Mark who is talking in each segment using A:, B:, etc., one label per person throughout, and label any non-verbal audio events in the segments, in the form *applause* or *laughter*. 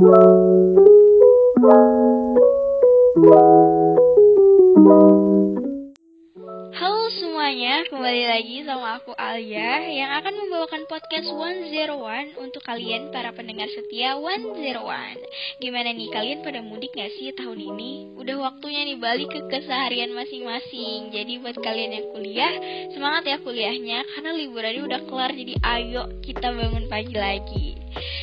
A: Halo semuanya, kembali lagi sama aku Alia yang akan membawakan podcast 101 untuk kalian para pendengar setia 101. Gimana nih, kalian pada mudik gak sih tahun ini? Udah waktunya nih balik ke keseharian masing-masing. Jadi buat kalian yang kuliah, semangat ya kuliahnya karena liburannya udah kelar jadi ayo kita bangun pagi lagi.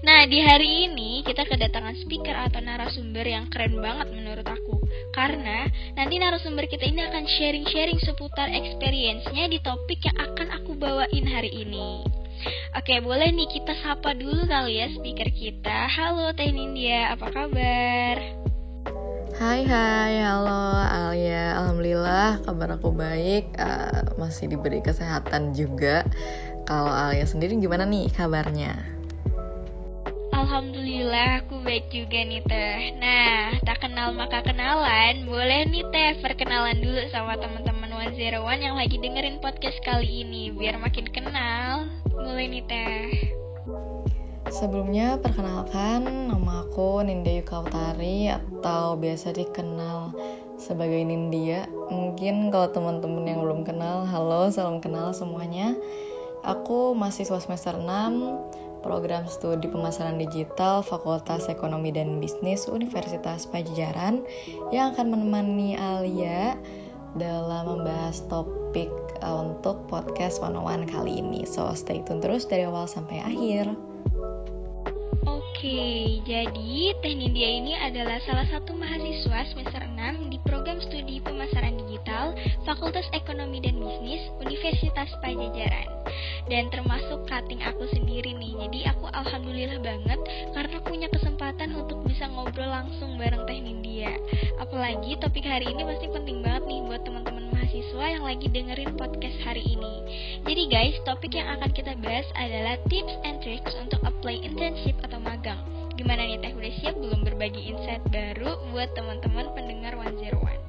A: Nah, di hari ini kita kedatangan speaker atau narasumber yang keren banget menurut aku. Karena nanti narasumber kita ini akan sharing-sharing seputar experience-nya di topik yang akan aku bawain hari ini. Oke, boleh nih kita sapa dulu kali ya speaker kita. Halo Teh Nindya, apa kabar?
B: Hai hai, halo Alia. Alhamdulillah kabar aku baik, uh, masih diberi kesehatan juga. Kalau Alia sendiri gimana nih kabarnya?
A: Alhamdulillah aku baik juga nih Teh Nah, tak kenal maka kenalan Boleh nih Teh perkenalan dulu sama teman-teman 101 yang lagi dengerin podcast kali ini Biar makin kenal Boleh nih Teh
B: Sebelumnya perkenalkan nama aku Nindya Yukautari atau biasa dikenal sebagai Nindya. Mungkin kalau teman-teman yang belum kenal, halo, salam kenal semuanya. Aku mahasiswa semester 6 program studi pemasaran digital Fakultas Ekonomi dan Bisnis Universitas Pajajaran yang akan menemani Alia dalam membahas topik uh, untuk podcast 101 kali ini. So stay tune terus dari awal sampai akhir.
A: Oke, jadi Teh Nindya ini adalah salah satu mahasiswa semester 6 di program studi pemasaran digital Fakultas Ekonomi dan Bisnis Universitas Pajajaran. Dan termasuk cutting aku sendiri nih, jadi aku alhamdulillah banget karena punya kesempatan untuk bisa ngobrol langsung bareng Teh Nindya. Apalagi topik hari ini pasti penting banget nih buat teman-teman mahasiswa yang lagi dengerin podcast hari ini. Jadi guys, topik yang akan kita bahas adalah tips and tricks untuk apply internship atau magang. Gimana nih Teh, udah siap belum berbagi insight baru buat teman-teman pendengar 101?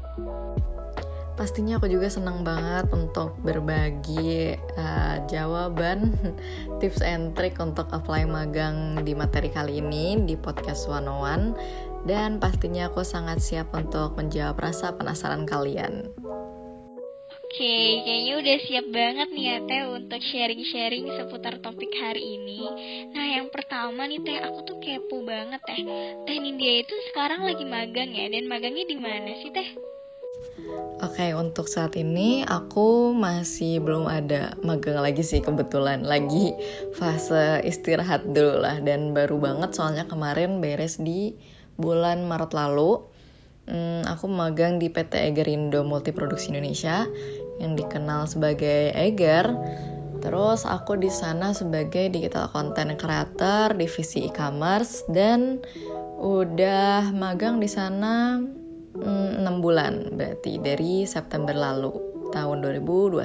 B: Pastinya aku juga senang banget untuk berbagi uh, jawaban, *laughs* tips and trick untuk apply magang di materi kali ini di podcast 101 dan pastinya aku sangat siap untuk menjawab rasa penasaran kalian.
A: Oke, kayaknya udah siap banget nih ya Teh untuk sharing-sharing seputar topik hari ini. Nah, yang pertama nih Teh, aku tuh kepo banget Teh. Teh Nindya itu sekarang lagi magang ya, dan magangnya di mana sih Teh?
B: Oke, untuk saat ini aku masih belum ada magang lagi sih kebetulan. Lagi fase istirahat dulu lah dan baru banget soalnya kemarin beres di bulan Maret lalu. Hmm, aku magang di PT Egerindo Multiproduksi Indonesia yang dikenal sebagai Eger. Terus aku di sana sebagai digital content creator divisi e-commerce dan udah magang di sana mm, 6 bulan berarti dari September lalu tahun 2021.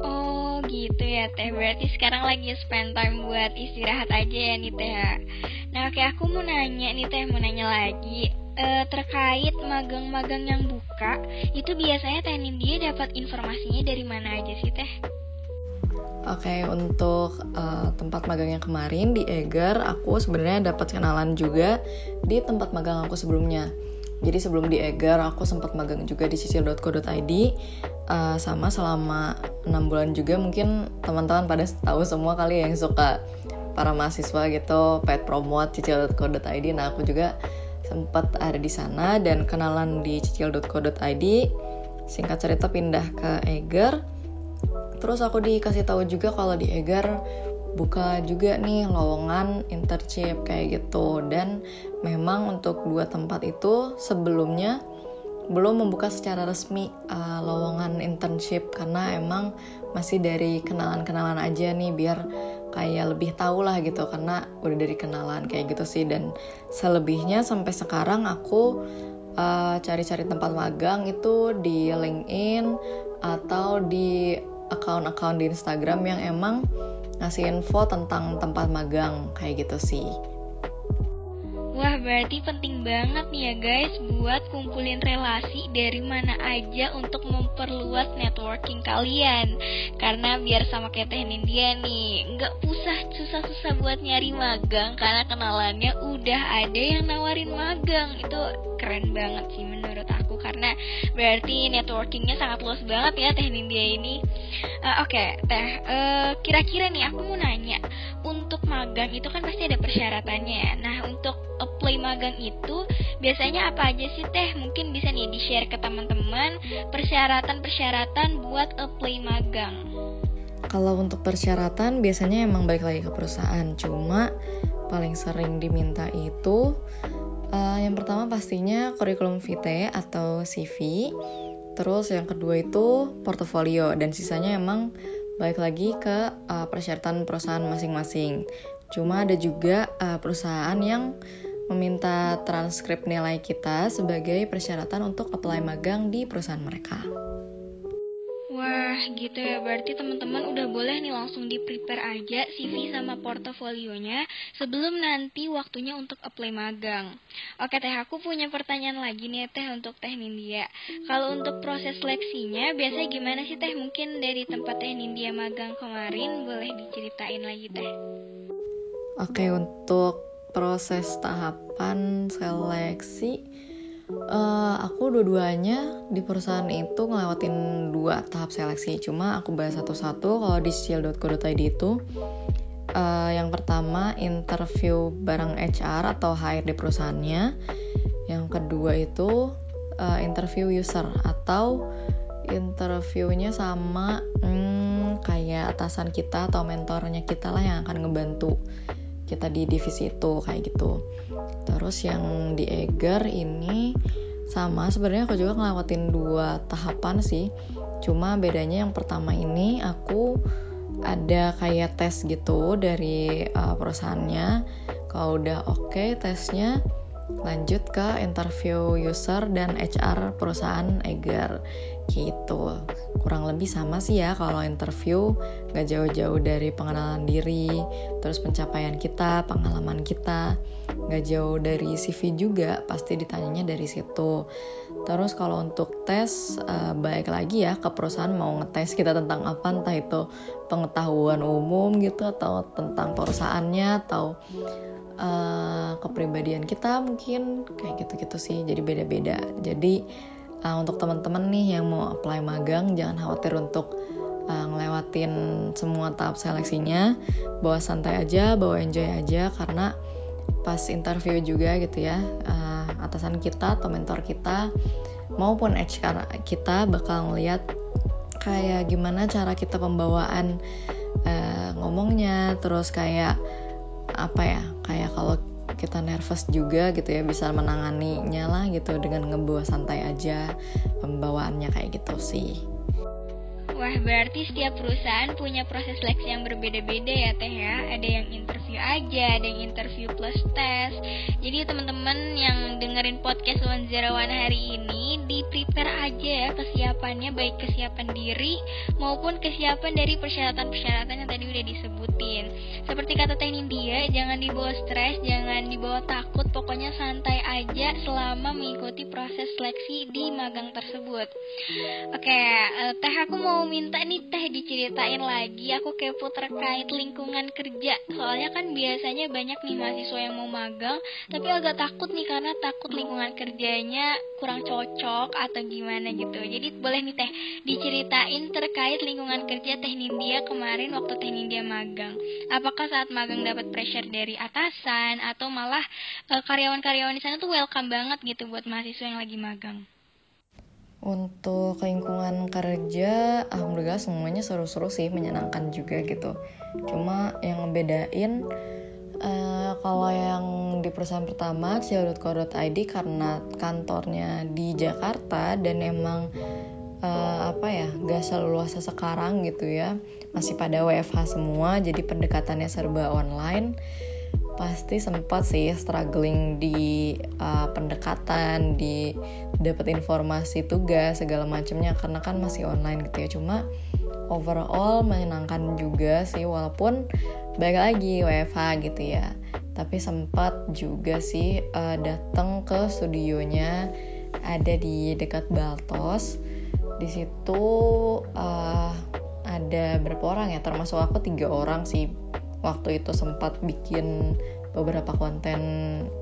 A: Oh gitu ya Teh, berarti sekarang lagi spend time buat istirahat aja ya nih Teh. Nah oke aku mau nanya nih Teh, mau nanya lagi uh, terkait magang-magang yang buka, itu biasanya Teh Nindya dapat informasinya dari mana aja sih Teh?
B: Oke, okay, untuk uh, tempat magang yang kemarin di Eger, aku sebenarnya dapat kenalan juga di tempat magang aku sebelumnya. Jadi sebelum di Eger, aku sempat magang juga di cicil.co.id uh, sama selama 6 bulan juga. Mungkin teman-teman pada *laughs* tahu semua kali yang suka para mahasiswa gitu, pet promote cicil.co.id. Nah, aku juga sempat ada di sana dan kenalan di cicil.co.id singkat cerita pindah ke Eger terus aku dikasih tahu juga kalau di Eger buka juga nih lowongan internship kayak gitu. Dan memang untuk dua tempat itu sebelumnya belum membuka secara resmi uh, lowongan internship. Karena emang masih dari kenalan-kenalan aja nih biar kayak lebih tahu lah gitu. Karena udah dari kenalan kayak gitu sih. Dan selebihnya sampai sekarang aku uh, cari-cari tempat magang itu di LinkedIn atau di account-account di Instagram yang emang ngasih info tentang tempat magang kayak gitu sih.
A: Wah, berarti penting banget nih ya guys buat kumpulin relasi dari mana aja untuk memperluas networking kalian. Karena biar sama kayak Teh Nindya nih, nggak usah susah-susah buat nyari magang karena kenalannya udah ada yang nawarin magang. Itu keren banget sih menurut aku berarti networkingnya sangat luas banget ya Teh Nindya ini. Uh, Oke, okay, Teh, uh, kira-kira nih aku mau nanya, untuk magang itu kan pasti ada persyaratannya ya. Nah, untuk apply magang itu biasanya apa aja sih teh? Mungkin bisa nih di-share ke teman-teman persyaratan-persyaratan buat apply magang.
B: Kalau untuk persyaratan biasanya emang balik lagi ke perusahaan, cuma paling sering diminta itu uh, yang pertama pastinya kurikulum vitae atau CV. Terus yang kedua itu portofolio dan sisanya emang balik lagi ke uh, persyaratan perusahaan masing-masing. Cuma ada juga uh, perusahaan yang meminta transkrip nilai kita sebagai persyaratan untuk apply magang di perusahaan mereka.
A: Gitu ya. Berarti teman-teman udah boleh nih langsung di-prepare aja CV sama portofolionya sebelum nanti waktunya untuk apply magang. Oke, Teh, aku punya pertanyaan lagi nih, Teh, untuk Teh Nindya. Kalau untuk proses seleksinya, biasanya gimana sih, Teh? Mungkin dari tempat Teh Nindya magang kemarin, boleh diceritain lagi, Teh?
B: Oke, untuk proses tahapan seleksi uh, aku dua-duanya di perusahaan itu ngelewatin dua tahap seleksi. Cuma aku bahas satu-satu kalau di shield.co.id itu. Uh, yang pertama interview bareng HR atau HRD perusahaannya. Yang kedua itu uh, interview user atau interviewnya sama hmm, kayak atasan kita atau mentornya kita lah yang akan ngebantu kita di divisi itu kayak gitu. Terus yang di Eger ini sama sebenarnya aku juga ngelewatin dua tahapan sih. Cuma bedanya yang pertama ini aku ada kayak tes gitu dari uh, perusahaannya. Kalau udah oke okay, tesnya lanjut ke interview user dan HR perusahaan Eger gitu. Kurang lebih sama sih ya kalau interview gak jauh-jauh dari pengenalan diri terus pencapaian kita pengalaman kita. Gak jauh dari CV juga pasti ditanyanya dari situ. Terus kalau untuk tes uh, baik lagi ya ke perusahaan mau ngetes kita tentang apa entah itu pengetahuan umum gitu atau tentang perusahaannya atau uh, kepribadian kita mungkin kayak gitu-gitu sih. Jadi beda-beda. Jadi uh, untuk teman-teman nih yang mau apply magang jangan khawatir untuk uh, ngelewatin semua tahap seleksinya. Bawa santai aja bawa enjoy aja karena pas interview juga gitu ya uh, atasan kita atau mentor kita maupun HR kita bakal ngeliat kayak gimana cara kita pembawaan uh, ngomongnya. Terus kayak apa ya kayak kalau kita nervous juga gitu ya bisa menanganinya lah gitu dengan ngebawa santai aja pembawaannya kayak gitu sih.
A: Wah, berarti setiap perusahaan punya proses seleksi yang berbeda-beda ya Teh ya. Ada yang interview aja, ada yang interview plus tes. Jadi teman-teman yang dengerin podcast One Zero One hari ini, di prepare aja ya kesiapannya, baik kesiapan diri maupun kesiapan dari persyaratan-persyaratan yang tadi udah disebutin. Seperti kata Teh Nindya, jangan dibawa stres, jangan dibawa takut, pokoknya santai aja selama mengikuti proses seleksi di magang tersebut. Oke, uh, Teh aku mau minta nih teh diceritain lagi. Aku kepo terkait lingkungan kerja. Soalnya kan biasanya banyak nih mahasiswa yang mau magang tapi agak takut nih karena takut lingkungan kerjanya kurang cocok atau gimana gitu. Jadi boleh nih teh diceritain terkait lingkungan kerja teh Nindya kemarin waktu teh Nindya magang. Apakah saat magang dapat pressure dari atasan atau malah eh, karyawan-karyawan di sana tuh welcome banget gitu buat mahasiswa yang lagi magang
B: untuk lingkungan kerja, alhamdulillah semuanya seru-seru sih, menyenangkan juga gitu. Cuma yang ngebedain uh, kalau yang di perusahaan pertama cio.co.id karena kantornya di Jakarta dan emang uh, apa ya gak selalu luas sekarang gitu ya masih pada WFH semua jadi pendekatannya serba online pasti sempat sih struggling di uh, pendekatan, di dapat informasi tugas segala macamnya karena kan masih online gitu ya. Cuma overall menyenangkan juga sih walaupun baik lagi WFH gitu ya. tapi sempat juga sih uh, datang ke studionya ada di dekat Baltos di situ uh, ada berapa orang ya termasuk aku tiga orang sih waktu itu sempat bikin beberapa konten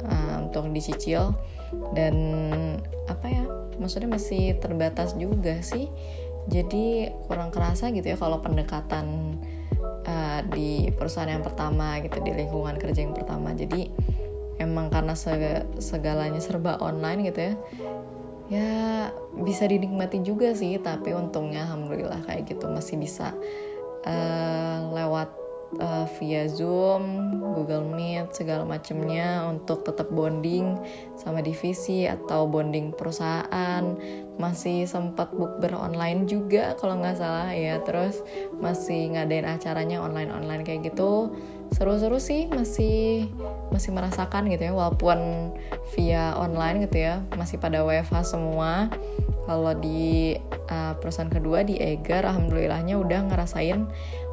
B: uh, untuk dicicil dan apa ya maksudnya masih terbatas juga sih. Jadi kurang kerasa gitu ya kalau pendekatan uh, di perusahaan yang pertama gitu di lingkungan kerja yang pertama. Jadi emang karena segalanya serba online gitu ya ya bisa dinikmati juga sih. Tapi untungnya alhamdulillah kayak gitu masih bisa uh, lewat uh, via Zoom, Google Meet, segala macamnya untuk tetap bonding sama divisi atau bonding perusahaan. Masih sempat bukber online juga kalau nggak salah ya. Terus masih ngadain acaranya online-online kayak gitu. Seru-seru sih, masih masih merasakan gitu ya walaupun via online gitu ya. Masih pada WFH semua. Kalau di uh, perusahaan kedua di Egar alhamdulillahnya udah ngerasain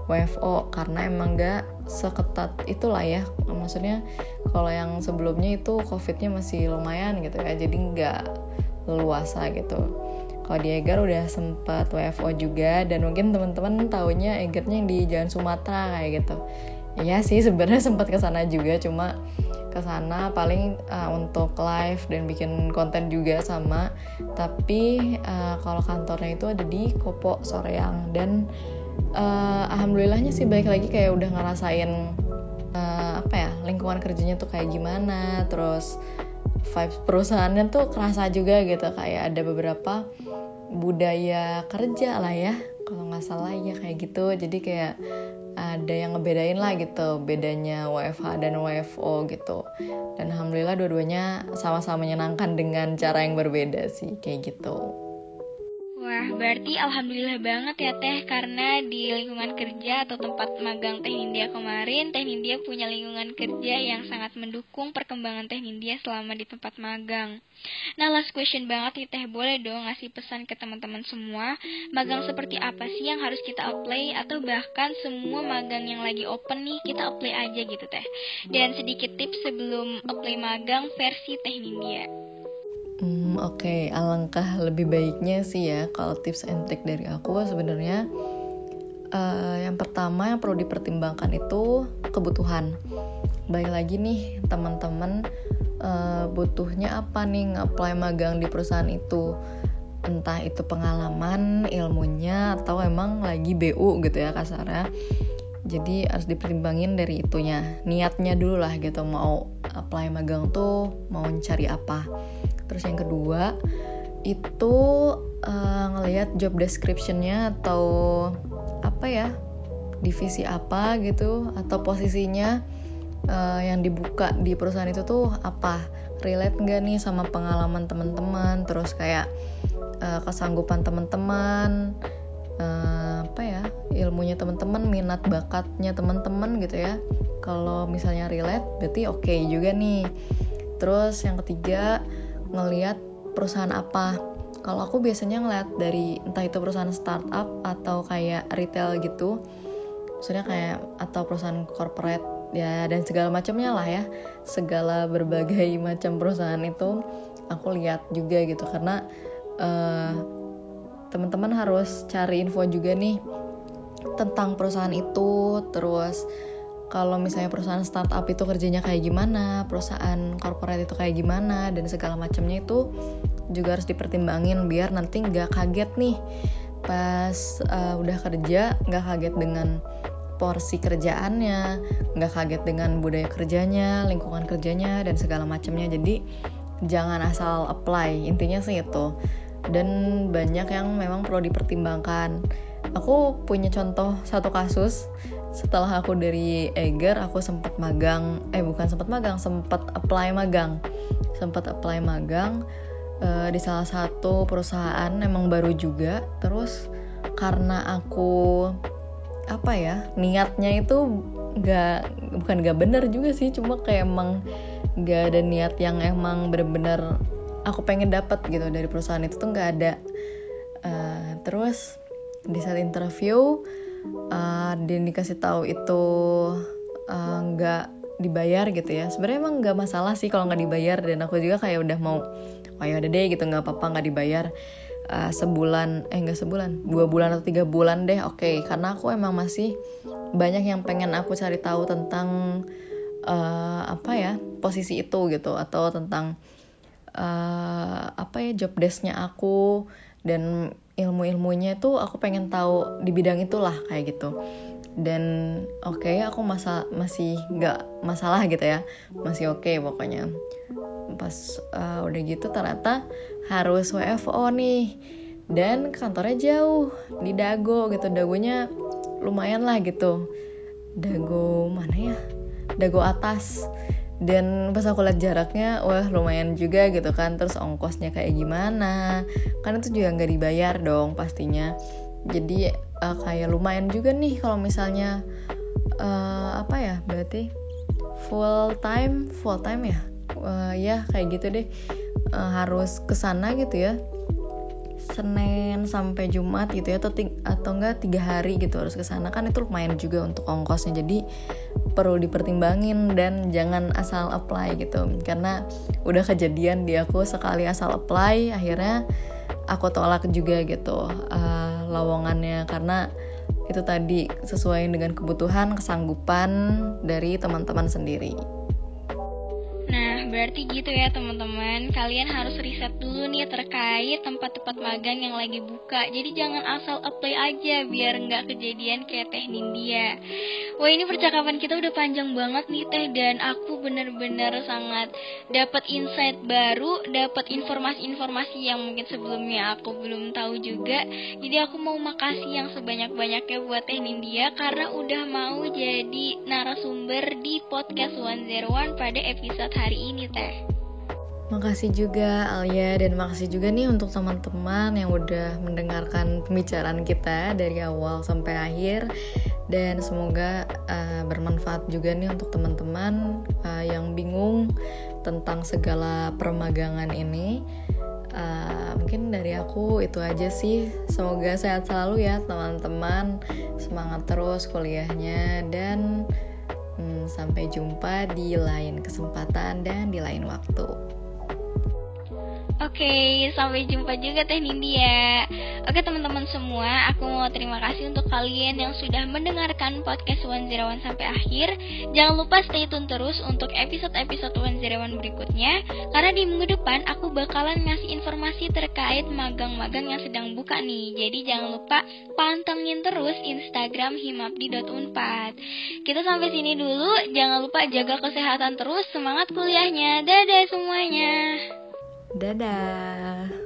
B: WFO karena emang gak seketat itulah ya. Maksudnya kalau yang sebelumnya itu covidnya masih lumayan gitu ya jadi nggak luasa gitu. Kalau di Egar udah sempat WFO juga dan mungkin teman-teman taunya Egarnya yang di Jalan Sumatera kayak gitu. Iya sih sebenarnya sempat ke sana juga cuma ke sana paling uh, untuk live dan bikin konten juga sama. Tapi uh, kalau kantornya itu ada di Kopo Soreang dan uh, alhamdulillahnya sih baik lagi kayak udah ngerasain uh, apa ya lingkungan kerjanya tuh kayak gimana terus vibes perusahaannya tuh kerasa juga gitu kayak ada beberapa budaya kerja lah ya kalau nggak salah ya kayak gitu. Jadi kayak ada yang ngebedain lah gitu bedanya WFH dan WFO gitu. Dan alhamdulillah dua-duanya sama-sama menyenangkan dengan cara yang berbeda sih kayak gitu
A: Wah, berarti alhamdulillah banget ya Teh karena di lingkungan kerja atau tempat magang Teh India kemarin, Teh India punya lingkungan kerja yang sangat mendukung perkembangan Teh India selama di tempat magang. Nah, last question banget nih Teh, boleh dong ngasih pesan ke teman-teman semua, magang seperti apa sih yang harus kita apply atau bahkan semua magang yang lagi open nih kita apply aja gitu Teh. Dan sedikit tips sebelum apply magang versi Teh India.
B: Hmm, Oke, okay. alangkah lebih baiknya sih ya kalau tips and trick dari aku sebenarnya uh, yang pertama yang perlu dipertimbangkan itu kebutuhan. Baik lagi nih teman-teman uh, butuhnya apa nih nge-apply magang di perusahaan itu entah itu pengalaman, ilmunya atau emang lagi BU gitu ya kasarnya. Jadi harus dipertimbangin dari itunya, niatnya dulu lah gitu mau apply magang tuh mau cari apa terus yang kedua itu uh, ngelihat job descriptionnya atau apa ya divisi apa gitu atau posisinya uh, yang dibuka di perusahaan itu tuh apa? Relate nggak nih sama pengalaman teman-teman? Terus kayak uh, kesanggupan teman-teman uh, apa ya ilmunya teman-teman minat bakatnya teman-teman gitu ya. Kalau misalnya relate berarti oke okay juga nih. Terus yang ketiga ngeliat perusahaan apa. Kalau aku biasanya ngeliat dari entah itu perusahaan startup atau kayak retail gitu maksudnya kayak atau perusahaan corporate ya dan segala macamnya lah ya. Segala berbagai *laughs* macam perusahaan itu aku lihat juga gitu. Karena uh, teman-teman harus cari info juga nih tentang perusahaan itu terus kalau misalnya perusahaan startup itu kerjanya kayak gimana, perusahaan corporate itu kayak gimana, dan segala macamnya itu juga harus dipertimbangin biar nanti nggak kaget nih pas uh, udah kerja nggak kaget dengan porsi kerjaannya, nggak kaget dengan budaya kerjanya, lingkungan kerjanya, dan segala macamnya. Jadi jangan asal apply, intinya sih itu. Dan banyak yang memang perlu dipertimbangkan. Aku punya contoh satu kasus. Setelah aku dari Eger aku sempat magang. Eh bukan sempat magang sempat apply magang. Sempat apply magang uh, di salah satu perusahaan emang baru juga. Terus karena aku apa ya niatnya itu nggak bukan nggak bener juga sih cuma kayak emang nggak ada niat yang emang bener-bener aku pengen dapat gitu. Dari perusahaan itu tuh nggak ada. Uh, terus di saat interview uh, dan dikasih tahu itu eh, nggak uh, dibayar gitu ya sebenarnya emang nggak masalah sih kalau nggak dibayar dan aku juga kayak udah mau oh ya udah deh gitu nggak apa-apa nggak dibayar uh, sebulan eh nggak sebulan dua bulan atau tiga bulan deh oke okay. karena aku emang masih banyak yang pengen aku cari tahu tentang uh, apa ya posisi itu gitu atau tentang uh, apa ya job desknya aku dan ilmu-ilmunya itu aku pengen tahu di bidang itulah kayak gitu. Dan oke okay, aku masa masih nggak masalah gitu ya. Masih oke okay pokoknya. Pas uh, udah gitu ternyata harus WFO nih. Dan kantornya jauh di Dago gitu. Dagonya lumayan lah gitu. Dago mana ya? Dago atas dan pas aku lihat jaraknya wah lumayan juga gitu kan. Terus ongkosnya kayak gimana? Kan itu juga nggak dibayar dong pastinya. Jadi uh, kayak lumayan juga nih kalau misalnya uh, apa ya berarti full time full time ya? Uh, ya kayak gitu deh. Uh, harus ke sana gitu ya. Senin sampai Jumat gitu ya atau atau enggak tiga hari gitu harus ke sana. Kan itu lumayan juga untuk ongkosnya. Jadi perlu dipertimbangin dan jangan asal apply gitu. Karena udah kejadian di aku sekali asal apply akhirnya aku tolak juga gitu uh, lowongannya. Karena itu tadi sesuai dengan kebutuhan kesanggupan dari teman-teman sendiri
A: berarti gitu ya teman-teman. Kalian harus riset dulu nih terkait tempat-tempat magang yang lagi buka. Jadi jangan asal apply aja biar nggak kejadian kayak Teh Nindya. Wah ini percakapan kita udah panjang banget nih Teh. Dan aku bener-bener sangat dapat insight baru Dapat informasi-informasi yang mungkin sebelumnya aku belum tahu juga. Jadi aku mau makasih yang sebanyak-banyaknya buat Teh Nindya Karena udah mau jadi narasumber di podcast 101 pada episode hari ini ini teh.
B: Makasih juga Alia dan makasih juga nih untuk teman-teman yang udah mendengarkan pembicaraan kita dari awal sampai akhir dan semoga uh, bermanfaat juga nih untuk teman-teman uh, yang bingung tentang segala permagangan ini. Uh, mungkin dari aku itu aja sih. Semoga sehat selalu ya teman-teman. Semangat terus kuliahnya dan sampai jumpa di lain kesempatan dan di lain waktu.
A: Oke, sampai jumpa juga Teh Nindi ya. Oke teman-teman semua, aku mau terima kasih untuk kalian yang sudah mendengarkan podcast 101 sampai akhir. Jangan lupa stay tune terus untuk episode-episode 101 berikutnya, karena di minggu depan aku bakalan ngasih informasi terkait magang-magang yang sedang buka nih. Jadi jangan lupa pantengin terus Instagram himapdi.unpad. Kita sampai sini dulu, jangan lupa jaga kesehatan terus, semangat kuliahnya. Dadah semuanya.
B: Dadah.